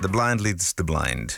The Blind Leads the Blind.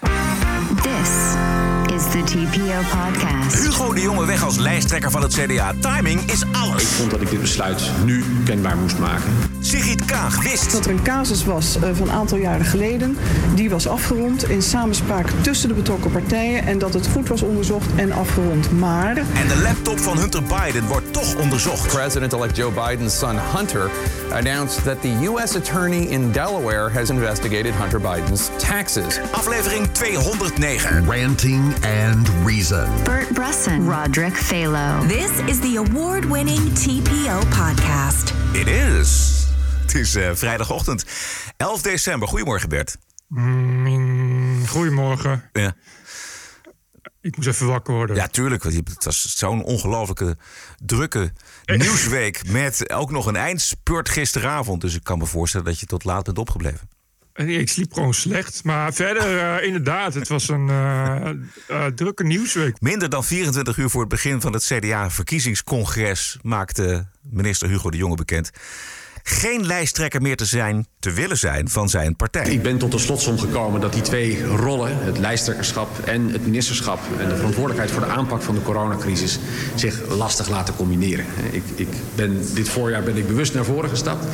This is the TPO podcast. Hugo de Jonge weg als lijsttrekker van het CDA. Timing is alles. Ik vond dat ik dit besluit nu kenbaar moest maken. Sigrid Kaag wist. Dat er een casus was eh, van een aantal jaren geleden. Die was afgerond in samenspraak tussen de betrokken partijen. En dat het goed was onderzocht en afgerond. Maar En de laptop van Hunter Biden wordt toch onderzocht. President-elect Joe Biden's son Hunter announced that the U.S. attorney in Delaware has investigated Hunter Biden's taxes. Aflevering 209. Ranting and Reason. Bert Bresson, Roderick Phalo. This is the award winning TPO podcast. It is. Het is eh, vrijdagochtend, 11 december. Goedemorgen Bert. Mm, goedemorgen. Ja, Ik moest even wakker worden. ja tuurlijk. want Het was zo'n ongelooflijke drukke nieuwsweek. Met ook nog een eindspurt gisteravond. Dus ik kan me voorstellen dat je tot laat bent opgebleven. Ik sliep gewoon slecht. Maar verder, eh, inderdaad, het was een eh, eh, drukke nieuwsweek. Minder dan 24 uur voor het begin van het CDA-verkiezingscongres maakte minister Hugo de Jonge bekend. Geen lijsttrekker meer te zijn, te willen zijn van zijn partij. Ik ben tot de slotsom gekomen dat die twee rollen, het lijsttrekkerschap en het ministerschap en de verantwoordelijkheid voor de aanpak van de coronacrisis, zich lastig laten combineren. Ik, ik ben, dit voorjaar ben ik bewust naar voren gestapt,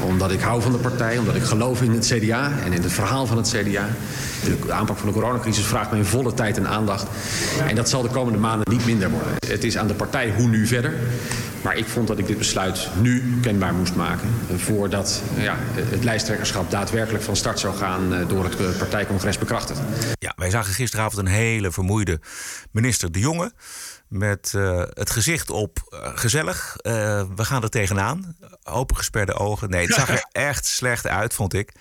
omdat ik hou van de partij, omdat ik geloof in het CDA en in het verhaal van het CDA. De aanpak van de coronacrisis vraagt mijn volle tijd en aandacht. En dat zal de komende maanden niet minder worden. Het is aan de partij hoe nu verder. Maar ik vond dat ik dit besluit nu kenbaar moest maken. eh, Voordat ja, het lijsttrekkerschap daadwerkelijk van start zou gaan eh, door het eh, partijcongres bekrachtigd. Ja, wij zagen gisteravond een hele vermoeide minister De Jonge. Met eh, het gezicht op eh, gezellig. eh, we gaan er tegenaan. Open gesperde ogen. Nee, het zag er echt slecht uit, vond ik.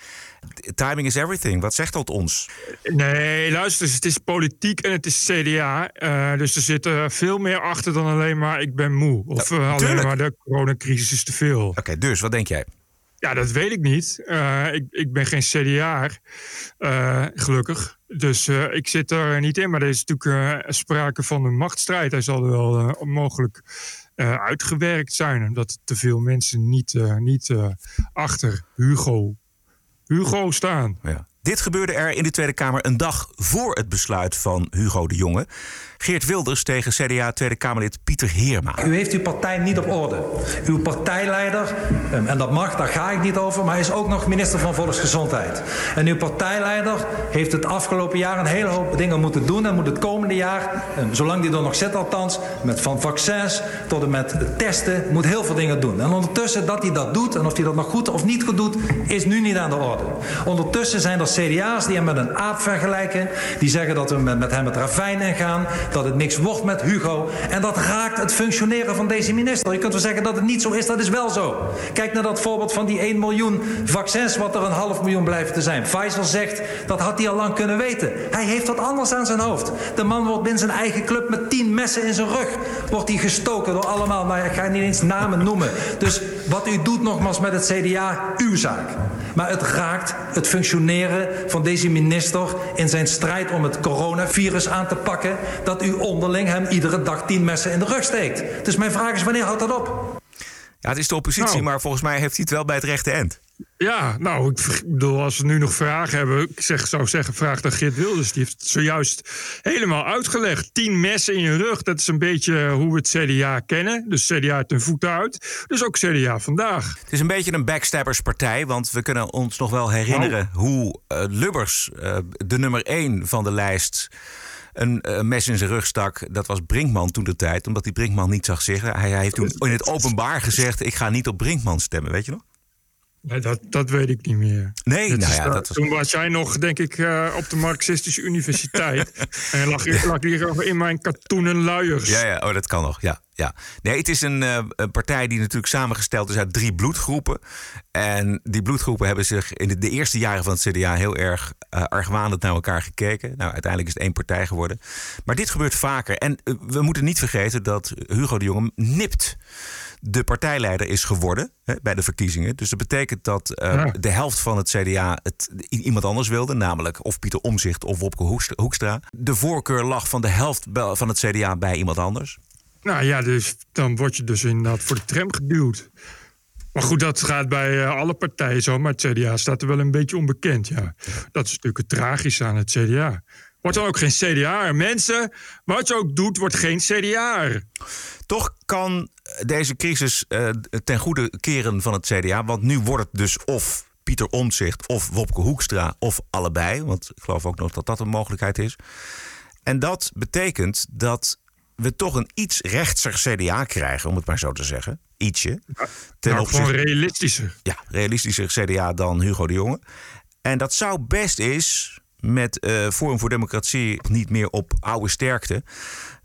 Timing is everything. Wat zegt dat ons? Nee, luister eens, het is politiek en het is CDA. eh, dus er zit eh, veel meer achter dan alleen maar ik ben moe. Of eh, alleen maar de coronacrisis is te veel. Oké, dus wat denk jij? Ja, dat weet ik niet. Ik, ik ben geen CDA'er, eh, gelukkig. Dus ik zit er niet in. Maar er is natuurlijk sprake van een machtsstrijd. Hij zal er wel mogelijk uitgewerkt zijn. Omdat te veel mensen niet, niet achter Hugo, Hugo staan. Ja. Dit gebeurde er in de Tweede Kamer een dag voor het besluit van Hugo de Jonge. Geert Wilders tegen CDA Tweede Kamerlid Pieter Heerma. U heeft uw partij niet op orde. Uw partijleider, ehm, en dat mag, daar ga ik niet over, maar hij is ook nog minister van Volksgezondheid. En uw partijleider heeft het afgelopen jaar een hele hoop dingen moeten doen en moet het komende jaar, ehm, zolang die er nog zit althans, met van vaccins tot en met testen, moet heel veel dingen doen. En ondertussen dat hij dat doet en of hij dat nog goed of niet goed doet, is nu niet aan de orde. Ondertussen zijn er CDA's die hem met een aap vergelijken, die zeggen dat we met, hem het ravijn ingaan, dat het niks wordt met Hugo. En dat raakt het functioneren van deze minister. Je kunt wel zeggen dat het niet zo is, dat is wel zo. Kijk naar dat voorbeeld van die 1 miljoen vaccins, wat er een half miljoen blijven te zijn. Pfizer zegt dat had hij al lang kunnen weten. Hij heeft wat anders aan zijn hoofd. De man wordt binnen zijn eigen club met 10 messen in zijn rug. Wordt hij gestoken door allemaal, maar ik ga niet eens namen noemen. Dus wat u doet nogmaals met het CDA, uw zaak. Maar het raakt het functioneren van deze minister in zijn strijd om het coronavirus aan te pakken. Dat u onderling hem iedere dag tien messen in de rug steekt. Dus mijn vraag is: wanneer houdt dat op? Ja, het is de oppositie, Nou. maar volgens mij heeft hij het wel bij het rechte eind. Ja, nou, ik bedoel, als we nu nog vragen hebben, ik zeg, zou zeggen, vraag dan Geert Wilders. Die heeft het zojuist helemaal uitgelegd. Tien messen in je rug, dat is een beetje hoe we het CDA kennen. Dus CDA ten voeten uit. Dus ook CDA vandaag. Het is een beetje een backstabberspartij, want we kunnen ons nog wel herinneren hoe eh, Lubbers, eh, de nummer één van de lijst, een eh, mes in zijn rug stak. Dat was Brinkman toen de tijd, omdat hij Brinkman niet zag zeggen. Hij, hij heeft toen in het openbaar gezegd: Ik ga niet op Brinkman stemmen, weet je nog? Nee, dat, dat weet ik niet meer. Nee, Dat nou ja, dat was. Toen was jij nog, denk ik, eh, op de Marxistische Universiteit. en lag, lag hier in mijn katoenen luiers. Ja, ja, oh, dat kan nog. Ja, ja. Nee, het is een, eh, een partij die natuurlijk samengesteld is uit drie bloedgroepen. En die bloedgroepen hebben zich in de, de eerste jaren van het CDA heel erg uh, argwanend naar elkaar gekeken. Nou, uiteindelijk is het één partij geworden. Maar dit gebeurt vaker. En we moeten niet vergeten dat Hugo de Jonge nipt de partijleider is geworden hè, bij de verkiezingen. Dus dat betekent dat uh, ja. de helft van het CDA het iemand anders wilde, namelijk of Pieter Omzicht of Wopke Hoekstra. De voorkeur lag van de helft van het CDA bij iemand anders. Nou ja, dus dan word je dus inderdaad voor de tram geduwd. Maar goed, dat gaat bij eh, alle partijen zo. Maar het CDA staat er wel een beetje onbekend, ja. Dat is natuurlijk het tragische aan het CDA. Wordt dan ook geen CDA. Mensen, wat je ook doet, wordt geen CDA. Toch kan deze crisis uh, ten goede keren van het CDA. Want nu wordt het dus of Pieter Omtzigt of Wopke Hoekstra of allebei. Want ik geloof ook nog dat dat een mogelijkheid is. En dat betekent dat we toch een iets rechtser CDA krijgen, om het maar zo te zeggen. Ietsje. Ten nou, opzichte, gewoon realistischer. Ja, realistischer CDA dan Hugo de Jonge. En dat zou best is met uh, Forum voor Democratie niet meer op oude sterkte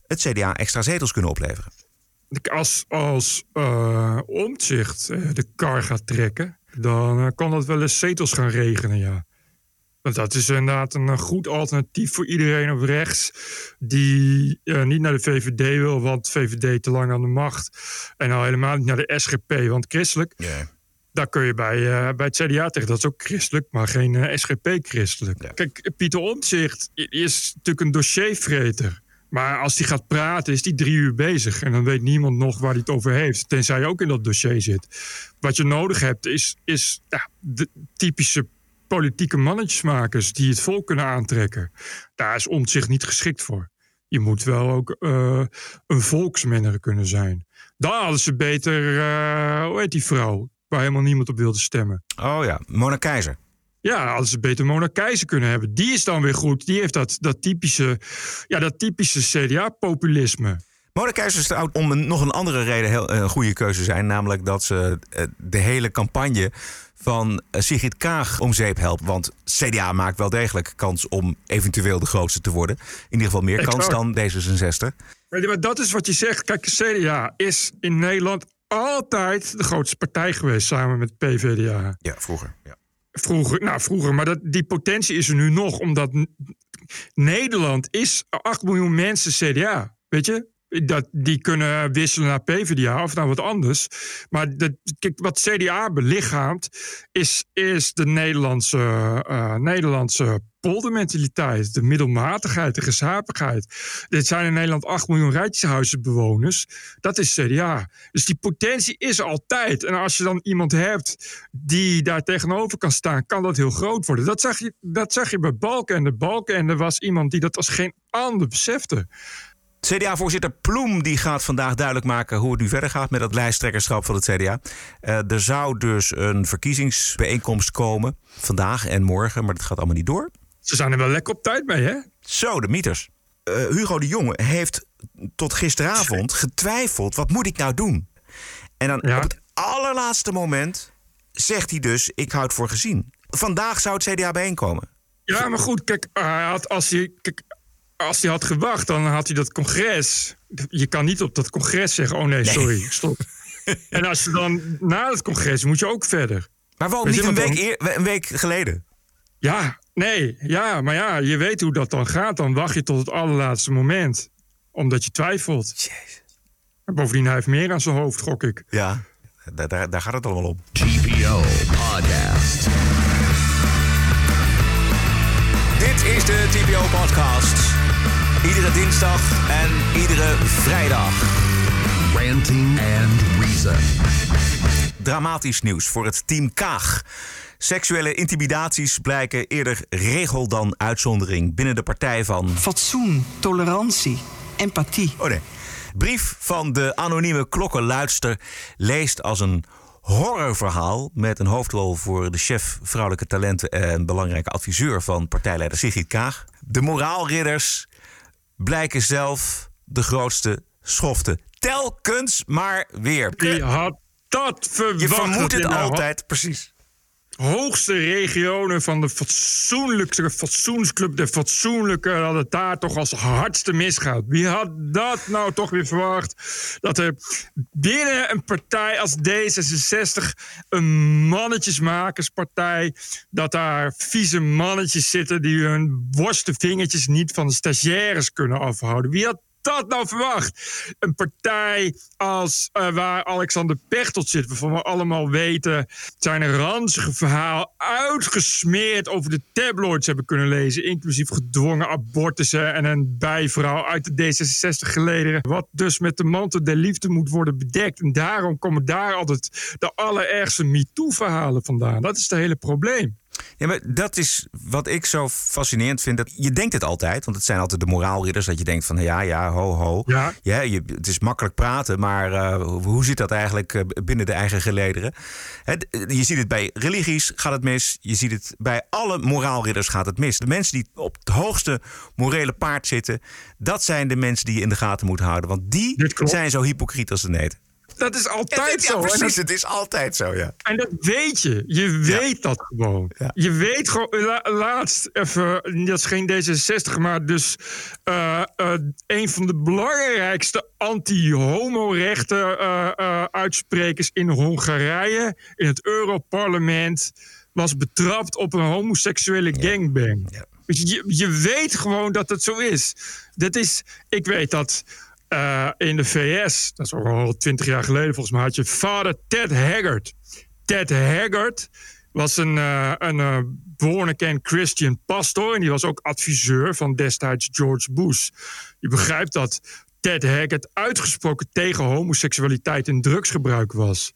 het CDA extra zetels kunnen opleveren. Als, als uh, Omtzigt uh, de kar gaat trekken, dan kan dat wel eens zetels gaan regenen, ja. Want dat is inderdaad een goed alternatief voor iedereen op rechts die uh, niet naar de VVD wil, want VVD te lang aan de macht. En al helemaal niet naar de SGP, want christelijk. Yeah. Daar kun je bij, uh, bij het CDA tegen. Dat is ook christelijk, maar geen uh, SGP-christelijk. Yeah. Kijk, Pieter Omtzigt is natuurlijk een dossiervreter. Maar als hij gaat praten, is hij drie uur bezig. En dan weet niemand nog waar hij het over heeft. Tenzij je ook in dat dossier zit. Wat je nodig hebt, is, is ja, de typische politieke mannetjesmakers die het volk kunnen aantrekken. Daar is zich niet geschikt voor. Je moet wel ook uh, een volksmenner kunnen zijn. Dan hadden ze beter, uh, hoe heet die vrouw, waar helemaal niemand op wilde stemmen. Oh ja, Mona Keizer. Ja, hadden ze beter Mona Keizer kunnen hebben. Die is dan weer goed. Die heeft dat, dat typische, ja, dat typische CDA-populisme. Mona Keizer is om een, nog een andere reden heel, een goede keuze zijn. Namelijk dat ze de hele campagne van eh, Sigrid Kaag om zeep helpt. Want CDA maakt wel degelijk kans om eventueel de grootste te worden. In ieder geval meer kans dan D66. Maar dat is wat je zegt. Kijk, CDA is in Nederland altijd de grootste partij geweest samen met PVDA. Ja, vroeger. Ja. Vroeger, nou vroeger, maar dat, die potentie is er nu nog, omdat Nederland is 8 miljoen mensen CDA. Weet je? dat, die kunnen wisselen naar PvdA of naar wat anders. Maar wat CDA belichaamt is, is de Nederlandse, uh, Nederlandse poldermentaliteit. De middelmatigheid, de gezapigheid. Dit zijn in Nederland 8 miljoen rijtjeshuizenbewoners. Dat is CDA. Dus die potentie is altijd. En als je dan iemand hebt die daar tegenover kan staan, kan dat heel groot worden. Dat zag je, dat zag je bij Balkenende. Balkenende was iemand die dat als geen ander besefte. CDA-voorzitter Ploem die gaat vandaag duidelijk maken hoe het nu verder gaat met het lijsttrekkerschap van het CDA. Uh, er zou dus een verkiezingsbijeenkomst komen vandaag en morgen, maar dat gaat allemaal niet door. Ze zijn er wel lekker op tijd mee, hè? Zo, de mieters. Uh, Hugo de Jonge heeft tot gisteravond getwijfeld: wat moet ik nou doen? En dan op het allerlaatste moment zegt hij dus: ik houd voor gezien. Vandaag zou het CDA bijeenkomen. Ja, maar goed, kijk, als hij, kijk, als hij had gewacht, dan had hij dat congres. Je kan niet op dat congres zeggen: oh nee, sorry, stop. en als je dan na het congres moet je ook verder. Maar waarom niet een week, een week geleden? Ja, nee, ja, maar ja, je weet hoe dat dan gaat. Dan wacht je tot het allerlaatste moment, omdat je twijfelt. Jezus. En bovendien, hij heeft meer aan zijn hoofd, gok ik. Ja, daar, daar, daar gaat het allemaal om. TPO Podcast. Dit is de TPO Podcast. Iedere dinsdag en iedere vrijdag. Ranting and Reason. Dramatisch nieuws voor het team Kaag. Seksuele intimidaties blijken eerder regel dan uitzondering binnen de partij van. Fatsoen, tolerantie, empathie. Oh nee. Brief van de anonieme klokkenluidster leest als een horrorverhaal met een hoofdrol voor de chef vrouwelijke talenten en belangrijke adviseur van partijleider Sigrid Kaag. De moraalridders blijken zelf de grootste schoften. Telkens maar weer. Had dat verwacht? Je vermoedt het altijd, precies hoogste regionen van de fatsoenlijkste fatsoensclub, de fatsoenlijke, dat het daar toch als hardste misgaat. Wie had dat nou toch weer verwacht? Dat er binnen een partij als D66, een mannetjesmakerspartij, dat daar vieze mannetjes zitten die hun worstenvingertjes niet van de stagiaires kunnen afhouden. Wie had dat nou verwacht? Een partij als uh, waar Alexander Pechtold zit, waarvan we allemaal weten... zijn ranzige verhaal uitgesmeerd over de tabloids hebben kunnen lezen... inclusief gedwongen abortussen en een bijvrouw uit de D66 gelederen... wat dus met de mantel der liefde moet worden bedekt. En daarom komen daar altijd de allerergste MeToo-verhalen vandaan. Dat is het hele probleem. Ja, maar dat is wat ik zo fascinerend vind. Dat je denkt het altijd, want het zijn altijd de moraalridders. Dat je denkt van ja, ja, ho, ho. Ja. ja je, het is makkelijk praten, maar uh, hoe zit dat eigenlijk uh, binnen de eigen gelederen? Het, je ziet het bij religies gaat het mis. Je ziet het bij alle moraalridders gaat het mis. De mensen die op het hoogste morele paard zitten, dat zijn de mensen die je in de gaten moet houden. Want die zijn zo hypocriet als de neet. Dat is altijd ja, zo. precies, dat, het is altijd zo, ja. En dat weet je. Je weet dat gewoon. Ja. Je weet gewoon... La, laatst even... Dat is geen D66, maar dus... Uh, uh, een van de belangrijkste anti-homorechten uh, uitsprekers in Hongarije... in het Europarlement... was betrapt op een homoseksuele gangbang. Ja. Je, je weet gewoon dat het zo is. Dat is... Ik weet dat... Uh, in de VS, dat is al twintig jaar geleden volgens mij, had je vader Ted Haggard. Ted Haggard was een, uh, een uh, born-again Christian pastor en die was ook adviseur van destijds George Bush. Je begrijpt dat Ted Haggard uitgesproken tegen homoseksualiteit en drugsgebruik was.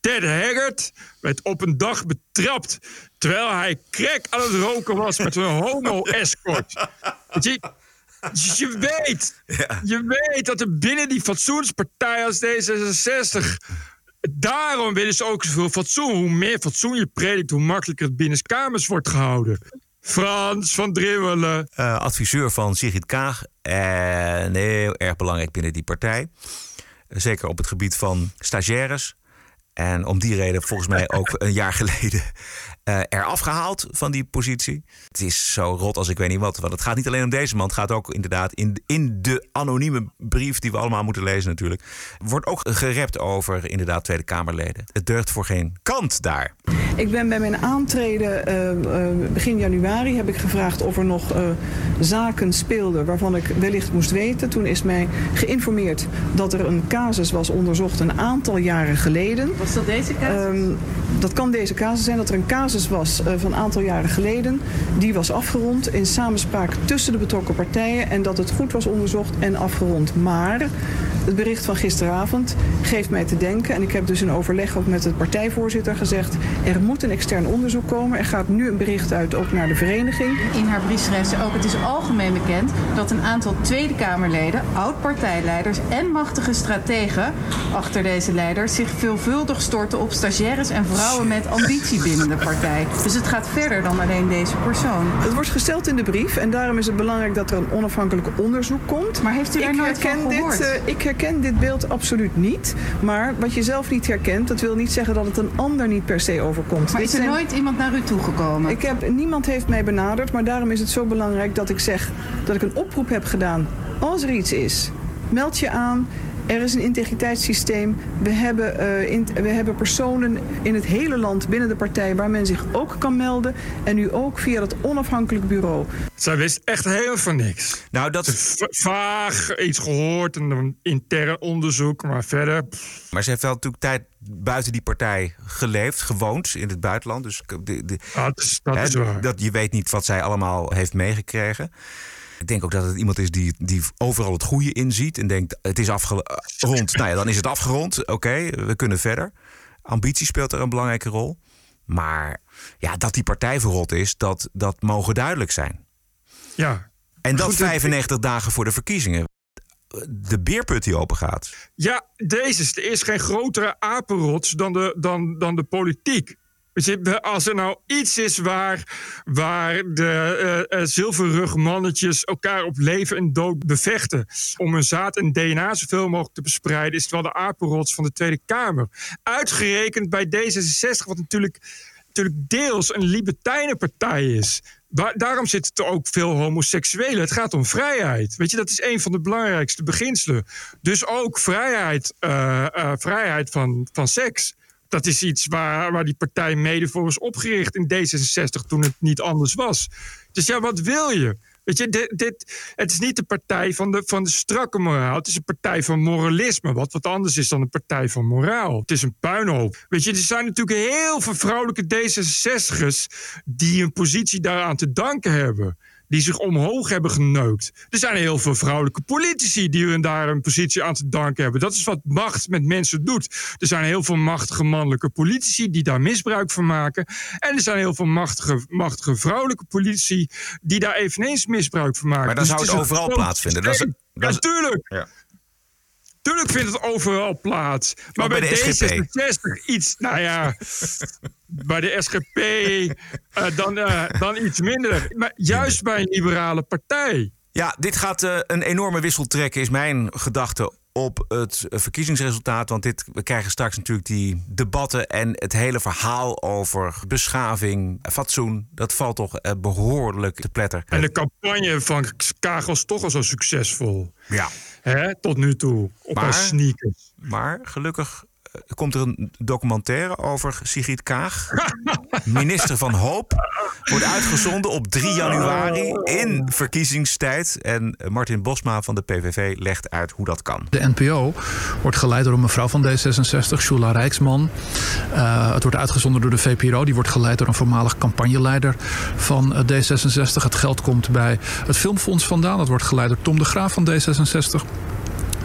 Ted Haggard werd op een dag betrapt terwijl hij crack aan het roken was met een homo-escort. Je weet, ja. je weet dat er binnen die fatsoenspartij als D66. Daarom willen ze ook zoveel fatsoen. Hoe meer fatsoen je predikt, hoe makkelijker het binnenskamers wordt gehouden. Frans van Drimmelen. Uh, adviseur van Sigrid Kaag. En heel erg belangrijk binnen die partij. Zeker op het gebied van stagiaires. En om die reden volgens mij ook een jaar geleden uh, eraf gehaald van die positie. Het is zo rot als ik weet niet wat. Want het gaat niet alleen om deze man. Het gaat ook inderdaad in, in de anonieme brief die we allemaal moeten lezen natuurlijk. Wordt ook gerept over inderdaad Tweede Kamerleden. Het deugt voor geen kant daar. Ik ben bij mijn aantreden uh, uh, begin januari heb ik gevraagd of er nog uh, zaken speelden waarvan ik wellicht moest weten. Toen is mij geïnformeerd dat er een casus was onderzocht een aantal jaren geleden. Was dat deze casus? dat kan deze casus zijn dat er een casus was uh, van een aantal jaren geleden. Die was afgerond in samenspraak tussen de betrokken partijen en dat het goed was onderzocht en afgerond. Maar het bericht van gisteravond geeft mij te denken en ik heb dus in overleg ook met het partijvoorzitter gezegd er moet een extern onderzoek komen. Er gaat nu een bericht uit ook naar de vereniging. In haar brief schrijft ze ook het is algemeen bekend dat een aantal Tweede Kamerleden, oud-partijleiders en machtige strategen achter deze leiders zich veelvuldig storten op stagiaires en vrouwen met ambitie binnen de partij. Dus het gaat verder dan alleen deze persoon. Het wordt gesteld in de brief en daarom is het belangrijk dat er een onafhankelijk onderzoek komt. Maar heeft u daar ik nooit herken van gehoord? Dit, uh, ik herken dit beeld absoluut niet. Maar wat je zelf niet herkent, dat wil niet zeggen dat het een ander niet per se overkomt. Maar Dit is er zijn- nooit iemand naar u toegekomen? Ik heb, niemand heeft mij benaderd, maar daarom is het zo belangrijk dat ik zeg dat ik een oproep heb gedaan. Als er iets is, meld je aan. Er is een integriteitssysteem. We hebben, uh, in, we hebben personen in het hele land binnen de partij waar men zich ook kan melden. En nu ook via het onafhankelijk bureau. Zij wist echt helemaal van niks. Nou, dat... Va vaag iets gehoord en een intern onderzoek, maar verder. Pff. Maar ze heeft wel natuurlijk tijd buiten die partij geleefd, gewoond in het buitenland. Dus de, de, dat is, dat hè, is waar. dat je weet niet wat zij allemaal heeft meegekregen. Ik denk ook dat het iemand is die, die overal het goede inziet en denkt: het is afgerond. nou ja, dan is het afgerond. Oké, we kunnen verder. Ambitie speelt er een belangrijke rol. Maar ja, dat die partij verrot is, dat, dat mogen duidelijk zijn. Ja. En dat Goed, 95 dagen voor de verkiezingen. De beerput die open gaat. Ja, deze is, er is geen grotere apenrots dan de, dan, dan de politiek. Als er nou iets is waar, waar de uh, uh, zilverrugmannetjes elkaar op leven en dood bevechten. om hun zaad en DNA zoveel mogelijk te verspreiden. is het wel de apenrots van de Tweede Kamer. Uitgerekend bij D66, wat natuurlijk, natuurlijk deels een libertijnenpartij is. Daarom zitten er ook veel homoseksuelen. Het gaat om vrijheid. Weet je, dat is een van de belangrijkste beginselen. Dus ook vrijheid, uh, vrijheid van, van seks. Dat is iets waar, waar die partij mede voor is opgericht in D66 toen het niet anders was. Dus ja, wat wil je? Weet je, dit, het is niet de partij van de, van de strakke moraal. Het is een partij van moralisme. Wat wat anders is dan een partij van moraal. Het is een puinhoop. Weet je, er zijn natuurlijk heel veel vrouwelijke D66'ers die een positie daaraan te danken hebben die zich omhoog hebben geneukt. Er zijn heel veel vrouwelijke politici die hun daar een positie aan te danken hebben. Dat is wat macht met mensen doet. Er zijn heel veel machtige mannelijke politici die daar misbruik van maken. En er zijn heel veel machtige, machtige vrouwelijke politici die daar eveneens misbruik van maken. Maar dan Dus zou het overal plaatsvinden. Dat is- dat is- ja, tuurlijk. Ja. Tuurlijk vindt het overal plaats. Maar, Maar bij bij, de SGP? D66 iets, nou ja, bij de SGP eh, dan, eh, dan iets minder. Maar juist bij een liberale partij. Ja, dit gaat eh, een enorme wissel trekken, is mijn gedachte op het verkiezingsresultaat. Want dit, we krijgen straks natuurlijk die debatten en het hele verhaal over beschaving, fatsoen. Dat valt toch eh, behoorlijk te pletter. En de campagne van Kaag was toch al zo succesvol. Ja. Hè, tot nu toe. Op Maar- sneakers. Maar gelukkig komt er een documentaire over Sigrid Kaag. Minister van Hoop. Wordt uitgezonden op 3 januari in verkiezingstijd. En Martin Bosma van de PVV legt uit hoe dat kan. De NPO wordt geleid door een mevrouw van D66, Shula Rijksman. Eh, het wordt uitgezonden door de VPRO. Die wordt geleid door een voormalig campagneleider van eh, D66. Het geld komt bij het Filmfonds vandaan. Dat wordt geleid door Tom de Graaf van D66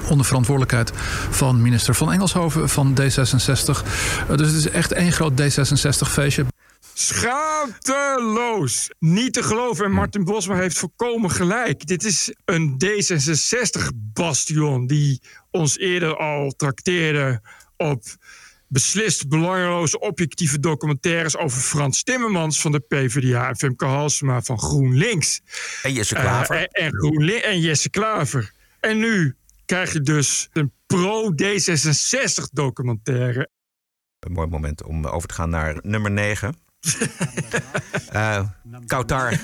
onder verantwoordelijkheid van minister van Engelshoven van D66. Eh, dus het is echt één groot D66-feestje. Schaamteloos. Niet te geloven. En Martin Bosma heeft volkomen gelijk. Dit is een D66-bastion die ons eerder al trakteerde op beslist belangeloze objectieve documentaires over Frans Timmermans van de PvdA en Femke Halsema van GroenLinks. En Jesse Klaver. Eh, en, en, GroenLin- en Jesse Klaver. En nu krijg je dus een pro-D66 documentaire. Een mooi moment om over te gaan naar nummer 9. Eh Kautar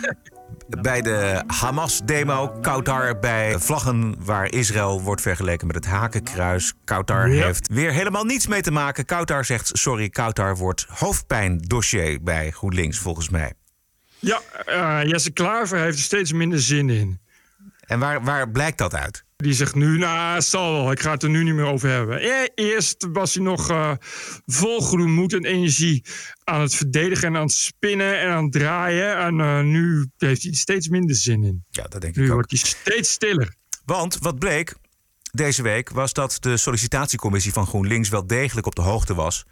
bij de Hamas-demo. Kautar bij vlaggen waar Israël wordt vergeleken met het hakenkruis. Kautar heeft weer helemaal niets mee te maken. Kautar zegt sorry. Kautar wordt hoofdpijndossier bij GroenLinks volgens mij. Ja, eh, Jesse Klaver heeft er steeds minder zin in. En waar, waar blijkt dat uit? Die zegt nu, nou, het zal wel, ik ga het er nu niet meer over hebben. Eh, Eerst was hij nog eh, vol goede moed en energie aan het verdedigen en aan het spinnen en aan het draaien. En eh, nu heeft hij steeds minder zin in. Ja, dat denk Nu ik ook. wordt hij steeds stiller. Want wat bleek deze week was dat de sollicitatiecommissie van GroenLinks wel degelijk op de hoogte was.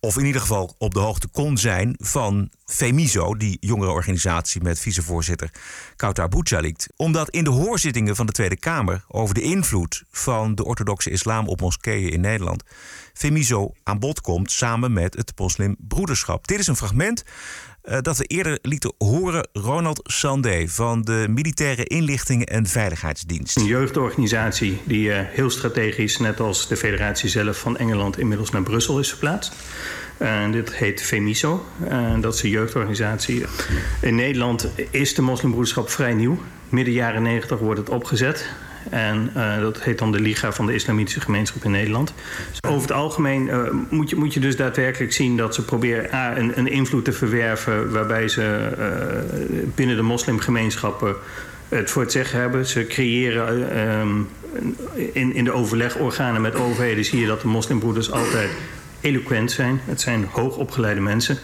Of in ieder geval op de hoogte kon zijn van Femiso, die jongerenorganisatie met vicevoorzitter Kautar Bouchalikt. Omdat in de hoorzittingen van de Tweede Kamer over de invloed van de orthodoxe islam op moskeeën in Nederland Femiso aan bod komt samen met het moslimbroederschap. Dit is een fragment eh, dat we eerder lieten horen Ronald Sandé van de Militaire Inlichtingen en Veiligheidsdienst. Een jeugdorganisatie die eh, heel strategisch, net als de federatie zelf van Engeland, inmiddels naar Brussel is verplaatst. En dit heet FEMISO. Dat is een jeugdorganisatie. In Nederland is de moslimbroederschap vrij nieuw. Midden jaren 90 wordt het opgezet. En eh, dat heet dan de Liga van de Islamitische Gemeenschap in Nederland. Dus over het algemeen eh, moet, je, moet je dus daadwerkelijk zien dat ze proberen A, een, een invloed te verwerven waarbij ze eh, binnen de moslimgemeenschappen het voor het zeggen hebben. Ze creëren in, in de overlegorganen met overheden zie je dat de moslimbroeders altijd eloquent zijn. Het zijn hoogopgeleide mensen.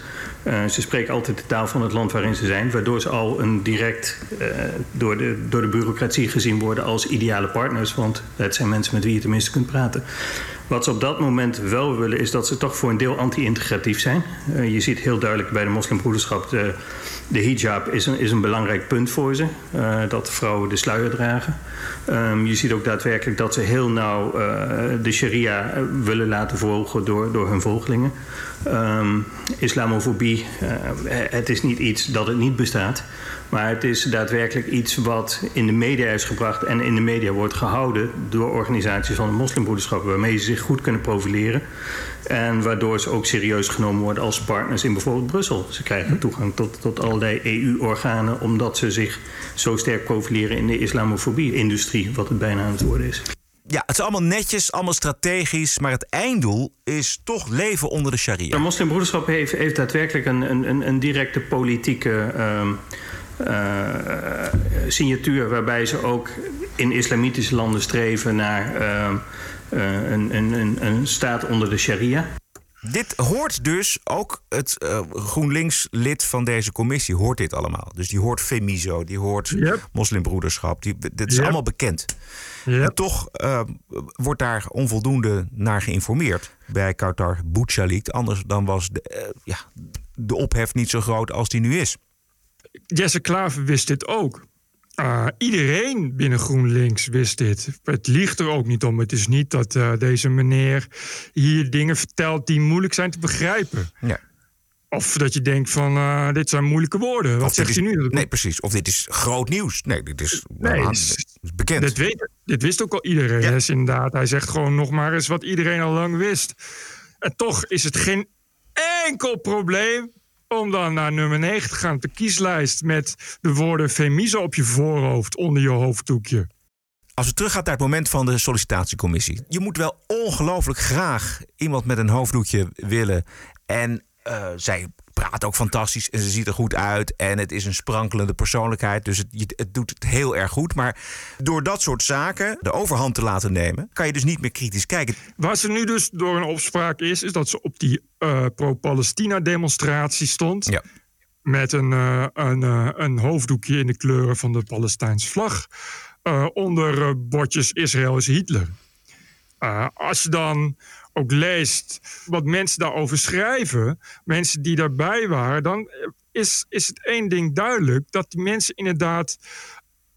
Uh, ze spreken altijd de taal van het land waarin ze zijn, waardoor ze al een direct uh, door, de, door de bureaucratie gezien worden als ideale partners, want het zijn mensen met wie je tenminste kunt praten. Wat ze op dat moment wel willen, is dat ze toch voor een deel anti-integratief zijn. Uh, je ziet heel duidelijk bij de moslimbroederschap, de, de hijab is een, is een belangrijk punt voor ze, dat vrouwen de sluier dragen. Um, je ziet ook daadwerkelijk dat ze heel nauw de sharia willen laten volgen door, door hun volgelingen. Um, islamofobie, uh, het is niet iets dat het niet bestaat. Maar het is daadwerkelijk iets wat in de media is gebracht en in de media wordt gehouden door organisaties van de moslimbroederschap, waarmee ze zich goed kunnen profileren. En waardoor ze ook serieus genomen worden als partners in bijvoorbeeld Brussel. Ze krijgen toegang tot, tot allerlei EU-organen omdat ze zich zo sterk profileren in de islamofobie-industrie, wat het bijna aan het worden is. Ja, het is allemaal netjes, allemaal strategisch, maar het einddoel is toch leven onder de sharia. De moslimbroederschap heeft, heeft daadwerkelijk een, een, een directe politieke uh, uh, signatuur waarbij ze ook in islamitische landen streven naar uh, uh, een, een, een staat onder de sharia. Dit hoort dus ook het uh, GroenLinks-lid van deze commissie hoort dit allemaal. Dus die hoort Femiso, die hoort yep. moslimbroederschap. Die, dit is yep. allemaal bekend. Yep. En toch uh, wordt daar onvoldoende naar geïnformeerd bij Qatar Bouchalik. Anders dan was de, uh, ja, de ophef niet zo groot als die nu is. Jesse Klaver wist dit ook. Uh, iedereen binnen GroenLinks wist dit. Het liegt er ook niet om. Het is niet dat uh, deze meneer hier dingen vertelt die moeilijk zijn te begrijpen. Ja. Of dat je denkt van, uh, dit zijn moeilijke woorden. Wat zegt hij nu? Nee, precies. Of dit is groot nieuws. Nee, dit is, nee, is bekend. Dit, weet, dit wist ook al iedereen. Ja. Inderdaad, hij zegt gewoon nog maar eens wat iedereen al lang wist. En toch is het geen enkel probleem om dan naar nummer 9 te gaan op de kieslijst met de woorden Femiso op je voorhoofd onder je hoofddoekje. Als we teruggaan naar het moment van de sollicitatiecommissie. Je moet wel ongelooflijk graag iemand met een hoofddoekje willen. En uh, zij praat ook fantastisch en ze ziet er goed uit. En het is een sprankelende persoonlijkheid. Dus het, het, doet het heel erg goed. Maar door dat soort zaken de overhand te laten nemen, kan je dus niet meer kritisch kijken. Waar ze nu dus door een opspraak is, is dat ze op die uh, pro-Palestina-demonstratie stond. Ja. Met een, uh, een, uh, een hoofddoekje in de kleuren van de Palestijnse vlag. onder bordjes Israël is Hitler. Als je dan ook leest wat mensen daarover schrijven, mensen die daarbij waren, dan is, is het één ding duidelijk: dat die mensen inderdaad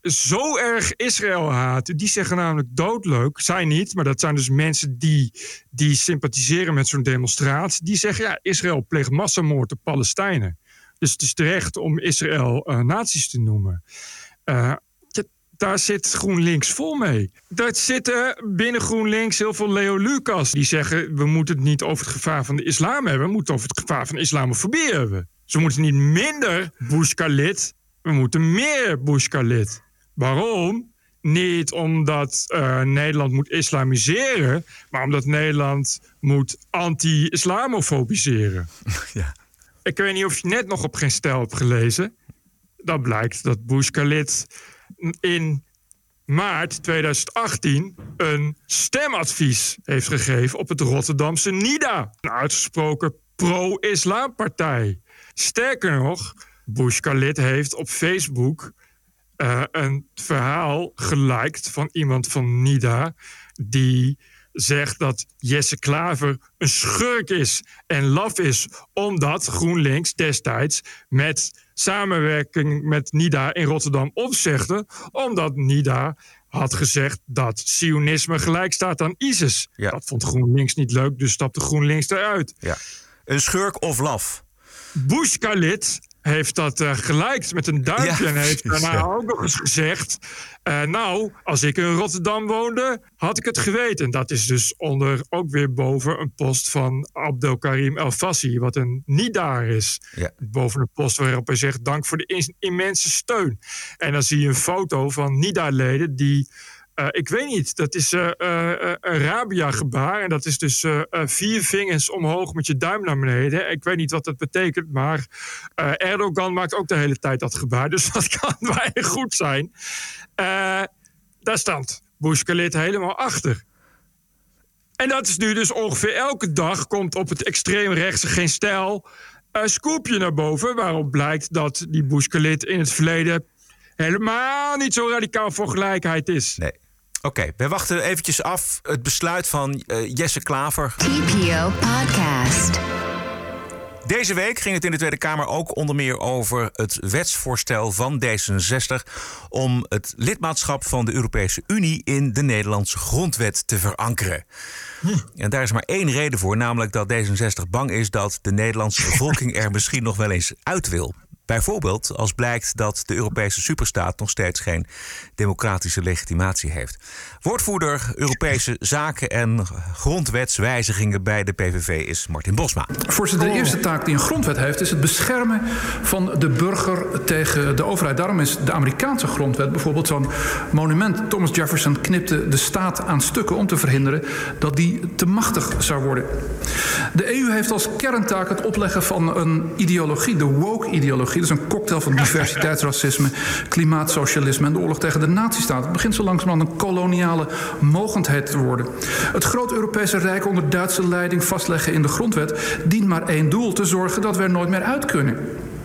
zo erg Israël haten. Die zeggen namelijk doodleuk. Zij niet, maar dat zijn dus mensen die, die sympathiseren met zo'n demonstratie. Die zeggen: ja, Israël pleegt massamoord op Palestijnen. Dus het is terecht om Israël uh, te noemen. Uh, daar zit GroenLinks vol mee. Daar zitten binnen GroenLinks heel veel Leo Lucas. Die zeggen, we moeten het niet over het gevaar van de islam hebben. We moeten over het gevaar van islamofobie hebben. Ze moeten niet minder Bush-Khalid. We moeten meer Bush-Khalid. Waarom? Niet omdat uh, Nederland moet islamiseren. Maar omdat Nederland moet anti-islamofobiseren. Ja. Ik weet niet of je net nog op geen stijl hebt gelezen. Dat blijkt dat Bush-Khalid in maart 2018 een stemadvies heeft gegeven op het Rotterdamse NIDA. Een uitgesproken pro-islampartij. Sterker nog, Bush Khalid heeft op Facebook uh, een verhaal geliked van iemand van NIDA die zegt dat Jesse Klaver een schurk is en laf is omdat GroenLinks destijds met samenwerking met NIDA in Rotterdam opzegde, omdat NIDA had gezegd dat Sionisme gelijk staat aan ISIS. Ja. Dat vond GroenLinks niet leuk, dus stapte GroenLinks eruit. Ja. Een schurk of laf? Bush Khalid heeft dat uh, geliked met een duimpje. Ja, en heeft daarna ja. ook nog eens gezegd... Uh, nou, als ik in Rotterdam woonde, had ik het geweten. En dat is dus onder ook weer boven een post van Abdelkarim El Fassi... wat een niet-daar is. Ja. Boven een post waarop hij zegt... dank voor de immense steun. En dan zie je een foto van NIDA-leden die... Uh, ik weet niet, dat is uh, een Rabia-gebaar. En dat is dus vier vingers omhoog met je duim naar beneden. Ik weet niet wat dat betekent, maar Erdogan maakt ook de hele tijd dat gebaar. Dus dat kan weinig goed zijn. daar staat Bush Khalid helemaal achter. En dat is nu dus ongeveer elke dag komt op het extreemrechtse geen stijl een scoopje naar boven. Waarop blijkt dat die Khalid in het verleden helemaal niet zo radicaal voor gelijkheid is. Nee. Oké, okay, we wachten eventjes af het besluit van uh, Jesse Klaver. TPO Podcast. Deze week ging het in de Tweede Kamer ook onder meer over het wetsvoorstel van D66 om het lidmaatschap van de Europese Unie in de Nederlandse grondwet te verankeren. Hm. En daar is maar één reden voor, namelijk dat D66 bang is dat de Nederlandse bevolking er misschien nog wel eens uit wil. Bijvoorbeeld als blijkt dat de Europese superstaat nog steeds geen democratische legitimatie heeft. Woordvoerder Europese zaken en grondwetswijzigingen bij de PVV is Martin Bosma. Voorzitter, de eerste taak die een grondwet heeft is het beschermen van de burger tegen de overheid. Daarom is de Amerikaanse grondwet bijvoorbeeld zo'n monument. Thomas Jefferson knipte de staat aan stukken om te verhinderen dat die te machtig zou worden. De EU heeft als kerntaak het opleggen van een ideologie, de woke-ideologie. Dat is een cocktail van diversiteitsracisme, klimaatsocialisme en de oorlog tegen de nazistaat. Het begint zo langzamerhand een koloniale mogendheid te worden. Het groot Europese Rijk onder Duitse leiding vastleggen in de grondwet dient maar één doel: te zorgen dat we er nooit meer uit kunnen.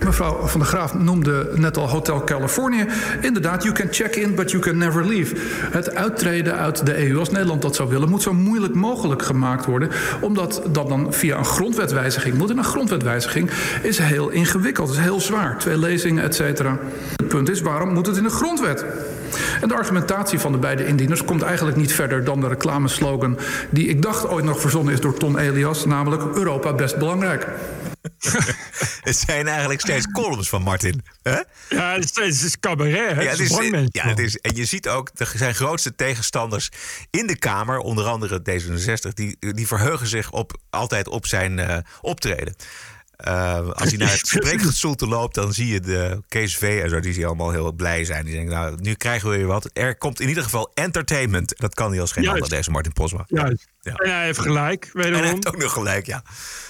Mevrouw van der Graaf noemde net al Hotel Californië. Inderdaad, you can check in, but you can never leave. Het uittreden uit de EU, als Nederland dat zou willen, moet zo moeilijk mogelijk gemaakt worden. Omdat dat dan via een grondwetwijziging moet. En een grondwetwijziging is heel ingewikkeld, is heel zwaar. Twee lezingen, et cetera. Het punt is, waarom moet het in de grondwet? En de argumentatie van de beide indieners komt eigenlijk niet verder dan de reclameslogan die ik dacht ooit nog verzonnen is door Ton Elias, namelijk Europa best belangrijk. Het zijn eigenlijk steeds columns van Martin. Hè? Ja, het is, het is cabaret. Hè? Ja, het het is, is, ja, het is, en je ziet ook de, zijn grootste tegenstanders in de Kamer, onder andere D66, die, die verheugen zich op, altijd op zijn uh, optreden. Uh, als hij naar het spreekgestoelte loopt, dan zie je de Kees V en zo, die zie allemaal heel blij zijn. Die denken, nou, nu krijgen we weer wat. Er komt in ieder geval entertainment. Dat kan hij als geen ander, deze Martin Posma. Juist. Ja. En hij heeft gelijk, wederom. En hij heeft ook nog gelijk, ja.